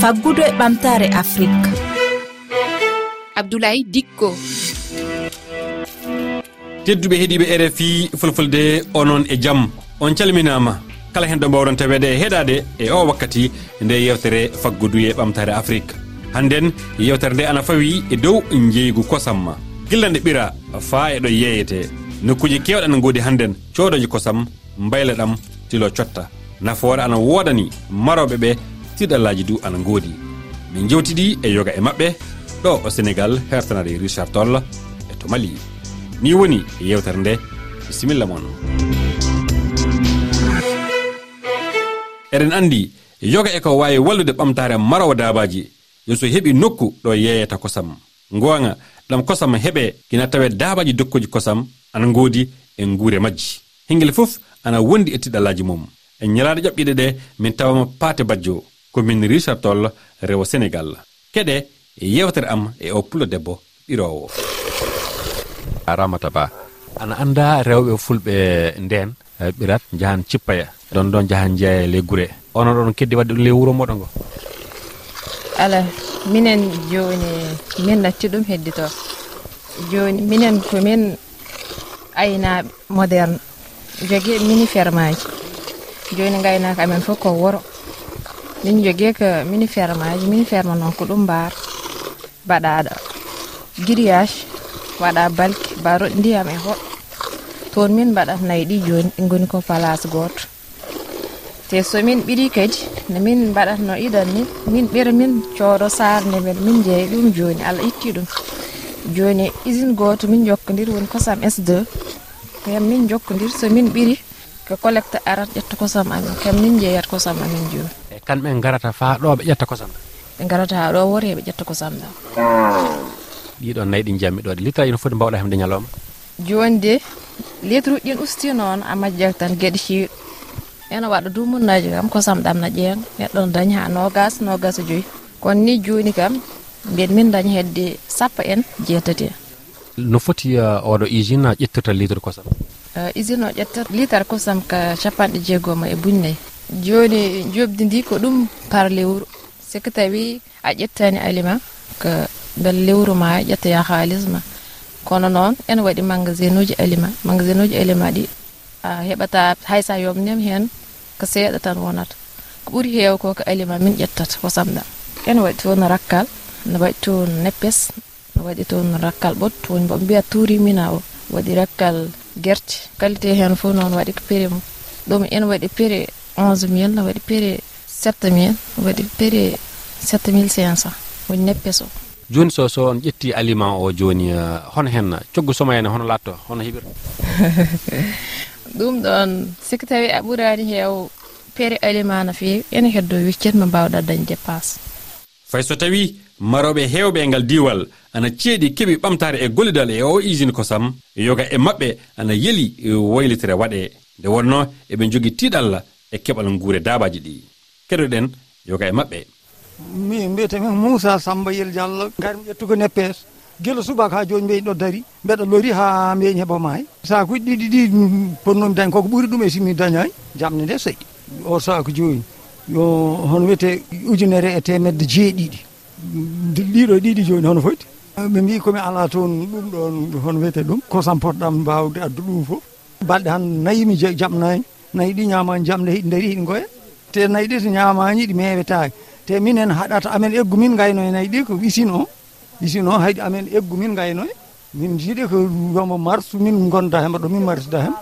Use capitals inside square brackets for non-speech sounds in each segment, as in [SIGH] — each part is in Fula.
faggudu e ɓamtare afrique. Abdoulaye dikko. Tedduɓe heeɗiɓe rfi fulfulde onon e jaam on calminama. Kala hen ɗo mbawɗon tawede e heɗade e o wakkati nde yewtere faggudu e ɓamtare afrique. Hannden yewtere nde ana fawi e dow jeygu kosam gillande ɓira faa e ɗo yeeyete. Nokkuji kewɗan ngoodi hannden coodoji kosam mbayla ɗam tilo cotta. Nafoore ana woodani maroɓe ɓe tiɗallaji du ana goodi min jewtiɗi e yoga e maɓɓe ɗo o sénégal hertanade richard toll e to mali. Ni woni e yewtere nde. Bisimilla moon. Eɗen andi yoga e ko wawi wallude ɓamtare marowo dabaji yo so heɓi nokku ɗo yeeyata kosam. Gonga ɗam kosam heɓe kina tawe dabaji dokkuji kosam ana goodi e guure majji. Hingel fof ana wondi e tiɗallaji mum e ñalaɗe ƴoɓɓiɗe ɗe min tawama paate bajjo. komin richard toll rewo sénégal. Keɗe e yewtere am e o pulo debbo ɓirowo. Aramata ba. Ana anda rewɓe fulɓe nden e ɓirat jahan cippaya. Ɗon ɗon jahan jeeya e ley guure onon ɗon keddi wadde ɗum ley wuuro moɗon ngo? Ala minen joni min natti ɗum heddito joni minen komin aynaɓe moderne jogui mini fermaji joni gaynaka amen fof ko woro. min jogii ko mini fermaji mini ferma noon ko ɗum mbar mbaɗaɗo. Grillage waɗa balki baroɗe ndiyam e hoɗ. Toon min mbaɗat nayi ɗi joni ɗi goni ko place goto te somin ɓiɗi kadi no min mbaɗatno iɗan ni min ɓira min coodo sarde men min jeeya ɗum joni allah itti ɗum. Joni usine goto min jokkodir woni kosam s2 kam min jokkodir somin ɓiri ko collecte arat ƴetta kosam amin kam min jeeyat kosam amin joni kamɓe garata fa ɗo ɓe ƴetta kosam ɓe garata ha ɗo wori ɓe ƴetta kosam ɗam ɗiɗon nayyi ɗi jammi ɗo litre ino foti mbawɗa hemde ñalawma. Joni de litre uji ɗin usti noon a majjat tan gueɗe ciiɗo ene waɗa dumunnaji kam kosam ɗam na ƴeenga neɗɗo no dañi ha nogas nogas e joyyi kono ni joni kam mbiyen min daña hedde sappo en jeetati en. No foti uh, oɗo usine ƴettirta litre kosam uh, usine o ƴettirta litre kosam ka capanɗe jeegoma e bunnayyi joni jobdi ndi ko ɗum par lewru. Si tawi a ƴettani aliment ko bel lewru ma ƴettoya haalis ma. Kono noon ene waɗi magasin uji aliment magasin uji aliment ɗi a heɓata hay sa yomnem hen ko seeɗa tan wonata. Ko ɓuuri heew ko ko aliment min ƴettata wasamɗa ene waɗi toon rakkal ne waɗi toon neppes ne waɗi toon rakkal ɓot woni mboɓe mbiya turimina o. Waɗi rakkal guerte qualité hen fof noon waɗi ko prix mum. Ɗum ene waɗi prix 11 mille waɗi pere sept mille waɗi pere sept mille 500 woni neppeso joni so so on ƴetti aliment o joni euh, hono hen coggu somayene hono latto hono heɓir [LAUGHS] ɗum ɗon siko tawi a ɓurani heew pere aliment no fewi ene heddo wiccet mo mbawɗa dañ dépense. Fay so tawi maroɓe hewɓe ngal diwal ana ceeɗi keeɓi ɓamtare e gollidal e o usine kosam yoga e maɓɓe ana yeeli euh, waylitere waɗe. Nde wonno eɓe jogui tiiɗal e keɓal guure dabaji ɗi. Keɗoɗen yoga e maɓɓe. Mi mbiyetemin moussa samba yel diallo garmi ƴettugo neppes. Guila subaka ha joni mbeyi ɗo dari mbeɗa lori ha mbeyi heeɓa maayi. Sakuji ɗiɗi ɗi ponnomi dañ koko ɓuuri ɗum e simi dañani jamde nde seyi o saku joni yo hono wiyete ujunere e temedde jeeɗiɗi. Ɗiɗo ɗiɗi joni hono foti ɓe mbi komi ala toon ɗum ɗon hono wiyete ɗum kosam potɗam mbawde addu ɗum foof balɗe han nayyi mi jamnani nayyi ɗi ñamani jamde hiɗi daari hiɗi goya te nayyi ɗi to ñamani ɗi mewetake te minen haɗata amen eggu min gayno e nayyi ɗi ko usine o usine o hayde amen eggu min gayno e min jiiɗi ko yomo marsu min gonda hema ɗo min marsuda hem.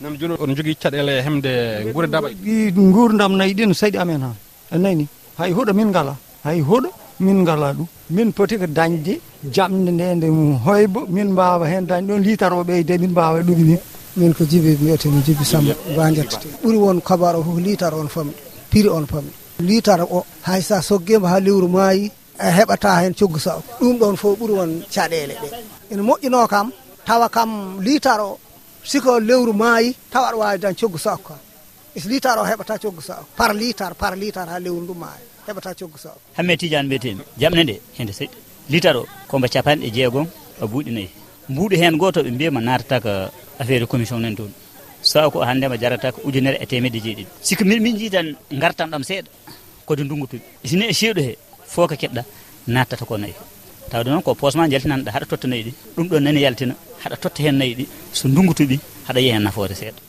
Nam joni oɗon jogui caɗele hemde guure daɓa. Ɗi gurdam nayyi ɗi no saɗi amen han a e nani hay huuɗo min ngala hay huuɗo min ngala ɗum. Min poti ko dañde jamde nde nde hoybo min mbawa hen dañde ɗon litaroɓe e de min mbawa ɗum ni. min ko jibi mbiyetemi jibi samba ba ɓuuri won kabar o fof litar on famɗi piri on famɗi litar o hay sa soggema ha lewru maayi a heɓata hen coggu sa ɗum ɗon fof ɓuuri won caɗele ɗe. Ene moƴƴino kam tawa kam litar o siko lewru maayi tawa aɗa wawi dañ coggu saw kam is litar o heɓata coggu saw par litar par litar ha lewru ndu maayi heɓata coggu saw hamme tidiane mbiyetemi jamne nde hende seɗɗi litar o komba capanɗe jeegom a buuɗi nayyi mbuuɗi hen goto ɓe mbiyama natata ko affaire commission nan toon. Sawa ko handema jarata ko ujunere e temedde jeeɗiɗi. Sikku min min jiitan gartam ɗam seeɗa kode ndungutuɓe sine e ceeɗu he fo ko keɓɗa nattata ko nayi. Tawde noon ko posement jaltinanɗa haɗa totta nayi ɗi. Ɗum ɗon nani yaltina haɗa totta hen nayi ɗi. So ndungutuɓi haɗa yiya hen nafoore seeɗa.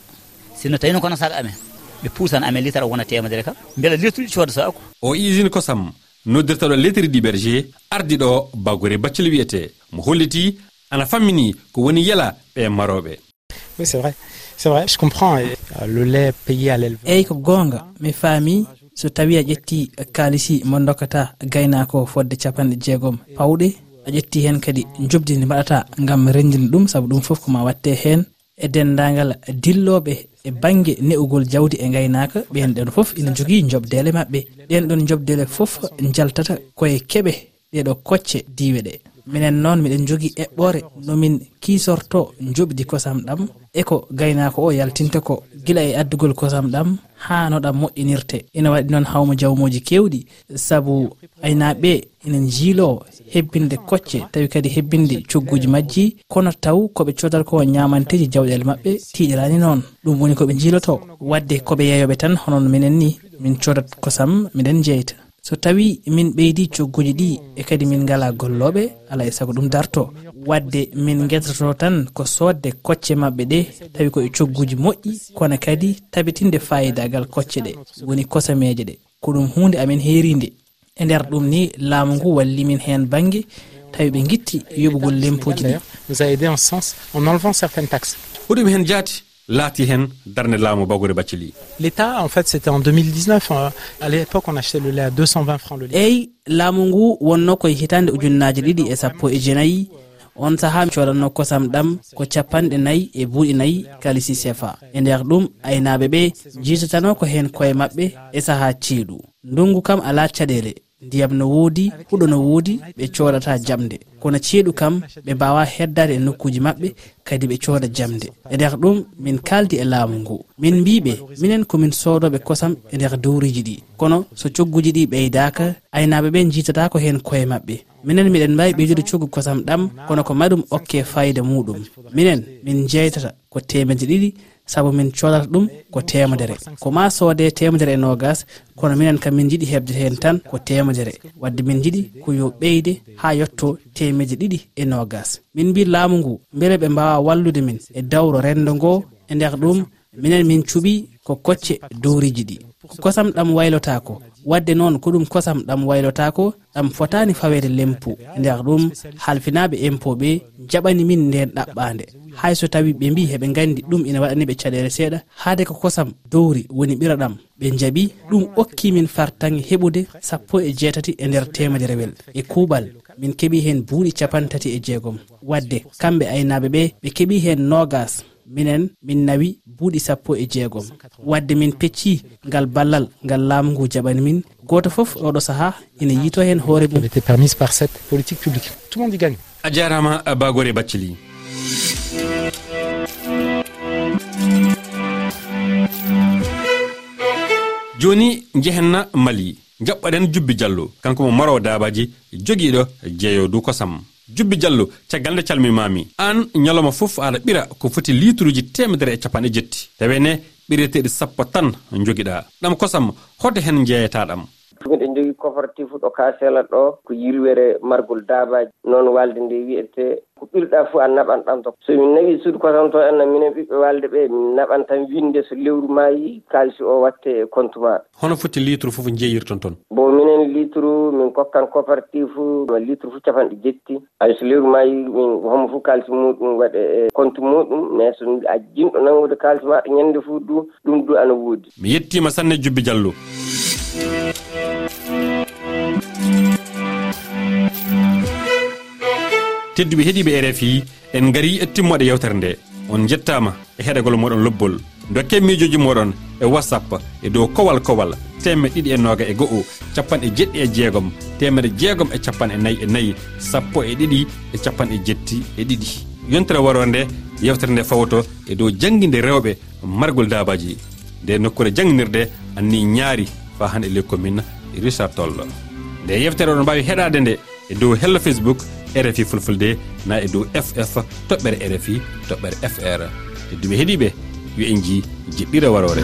Sinno tawi no kono saga amen. Ɓe puusan amen litara wona temedere kam. Beela lettuɗi cooda sawako o usine kosam noddirtaɗo lettre d' berger ardiɗo bagore baccel wiyete. Mo holliti ana fammini ko woni yela ɓe maroɓe oui c'est vrai. C'est vrai je comprends. Le lait payé à l'éleveur. Eyyi ko gonga mi faami so tawi a ƴetti kaalisi mo dokkata gaynako fodde capanɗe jeegom pawɗe a ƴetti hen kadi jobdi ndi mbaɗata gam rendina ɗum saabu ɗum foof koma watte hen e dendagal dilloɓe e banggue ne'ugol jawdi e gaynaka ɓen ɗon foof ina jogui jobdele mabɓe ɗen ɗon jobdele foof jaltata koye keeɓe ɗeɗo kocce diwe ɗe. minen noon miɗen jogui eɓɓore nomin kisorto joɓdi kosam ɗam. Eko gaynako o yaltinta ko guila e addugol kosam ɗam. Ha no ɗam moƴƴinirte. Ina waɗi noon hawma jawmoji kewɗi saabu aynaɓe enen jiilo hebbinde kocce. Tawi kadi hebbinde cogguji majji. Kono taw koɓe codal ko ñamanteji jawɗele mabɓe tiiɗirani noon. Ɗum woni koɓe jiiloto wadde koɓe yeeyoɓe tan honon minen ni. Min codat kosam miɗen jeyta so tawi min ɓeydi cogguji ɗi e kadi min ngala golloɓe alay e saago ɗum darto wadde min guedoto tan ko sodde kocce mabɓe ɗe tawi koye cogguji moƴƴi kono kadi tabitinde fayidagal kocce ɗe woni kosameje ɗe ko ɗum hunde amin heeride e nder ɗum ni laamu ngu walli min hen banggue tawi ɓe guitti yoɓugol lempoji ɗi. Hoɗum hen jaati. laati hen darde laamu bagore baccili l'état en fait c'était en 2019 à l'époque on achetait le lait à 220 francs le eyyi laamu ngu wonno koye hitande ujunnaji ɗiɗi e sappo e jeenayyi on saaha codanno kosam ɗam ko capanɗe nayyi e buuɗi nayyi kalisi sefa e nder ɗum aynaɓe ɓe jitotano ko hen koye mabɓe e saaha ceeɗu. Ndungu kam ala caɗele ndiyam no woodi huɗo no woodi ɓe codata jamde. Kono ceeɗu kam ɓe mbawa heddade e nokkuji maɓɓe kadi ɓe cooda jamde. E nder ɗum min kaldi e laamu ngu. Min mbiɓe minen komin soodoɓe kosam e nder dowriji ɗi. Kono so cogguji ɗi ɓeydaka aynaɓe jiitata ko hen koye maɓɓe. Minen miɗen mbawi ɓeydude coggu kosam ɗam kono ko maɗum okke fayida muɗum minen min jeytata ko temedde ɗiɗi saabu min codata ɗum ko temedere ko ma soode temedere e nogas kono minen kam min jiiɗi hebde hen tan ko temedere wadde min jiiɗi ko yo ɓeyde ha yetto temeje ɗiɗi e nogas min mbi laamu ngu beele ɓe mbawa wallude min e dawro rendo ngo e nder ɗum minen min cuuɓi ko kocce dowriji ɗi. Ko kosam ɗam waylotako wadde noon ko ɗum kosam ɗam waylotako ɗam fotani fawede lempu. Nder ɗum halfinaɓe empoɓe jaɓani min nden ɗaɓɓade hayso tawi ɓe mbi heɓe gandi ɗum ina waɗaniɓe caɗele seeɗa haade ko kosam dowri woni ɓira ɗam ɓe jaaɓi ɗum okkimin fartange heɓude sappo e jeetati e nder temederewel e kuuɓal min keeɓi hen buuɗi capantati e jeegom. Wadde kamɓe aynaɓe ɓe ɓe keeɓi hen nogas minen min nawi buuɗi sappo e jeegom. Wadde min pecci ngal ballal ngal laamu ngu jaɓani min. Goto foof oɗo saaha ina yiito hen hoore mum. A jarama bagore baccili joni jehenna mali. Jaɓɓaɗen jubbi diallo kanko mo marowo dabaji joguiɗo jeeyo du kosam. jubbi diallo caggal nde calmimami an ñalawma fof aɗa ɓira ko foti litruji temedere e capanɗe jetti. Tawene ɓireteɗe sappo tan joguiɗa ɗam kosam hoto hen jeeyataɗam coopératif ɗo kaaselan ɗo ko yirwere margol daabaji noon walde nde wiyete ko ɓirɗa fo a naɓan ɗam to. So min nawi suudu kotan to enna minen ɓiɓɓe walde ɓe min naɓan tan winde so lewru maayi kaalisi o watte e compte ma hono foti litre fof jeeyirton toon? Bon minen litre min kokkan coopératif ma litre fof capanɗe jetti. Hay so lewru maayi min homo fof kaalisi muɗum waɗe e compte muɗum mais so a jinɗo nangude kaalisi maɗa ñande fof du ɗum du ana woodi. Mi yettima sanne jubbi diallo tedduɓe heeɗiɓe rfi en gari e timmoɗe yewtere nde. On jettama e heɗagol moɗon lobbol dokke miijoji moɗon e whatsapp e dow kowal kowal temeɗe ɗiɗi e noga e go'o capanɗe jeɗɗi e jeegom temere jeegom e capanɗe nayyi e nayyi sappo e ɗiɗi e capanɗe jetti e ɗiɗi. Yontere warore nde yewtere nde fawoto e dow jangguinde rewɓe margol dabaji nde nokkure jangguinirde anni ñaari fa hande e les commune richard toll. Nde yewtere oɗon mbawi heɗade nde e dow hello facebook rfi fulfulde na e dow ff toɓɓere rfi toɓɓere fr tedduɓe heeɗiɓe yo en ji jeɓɓira warore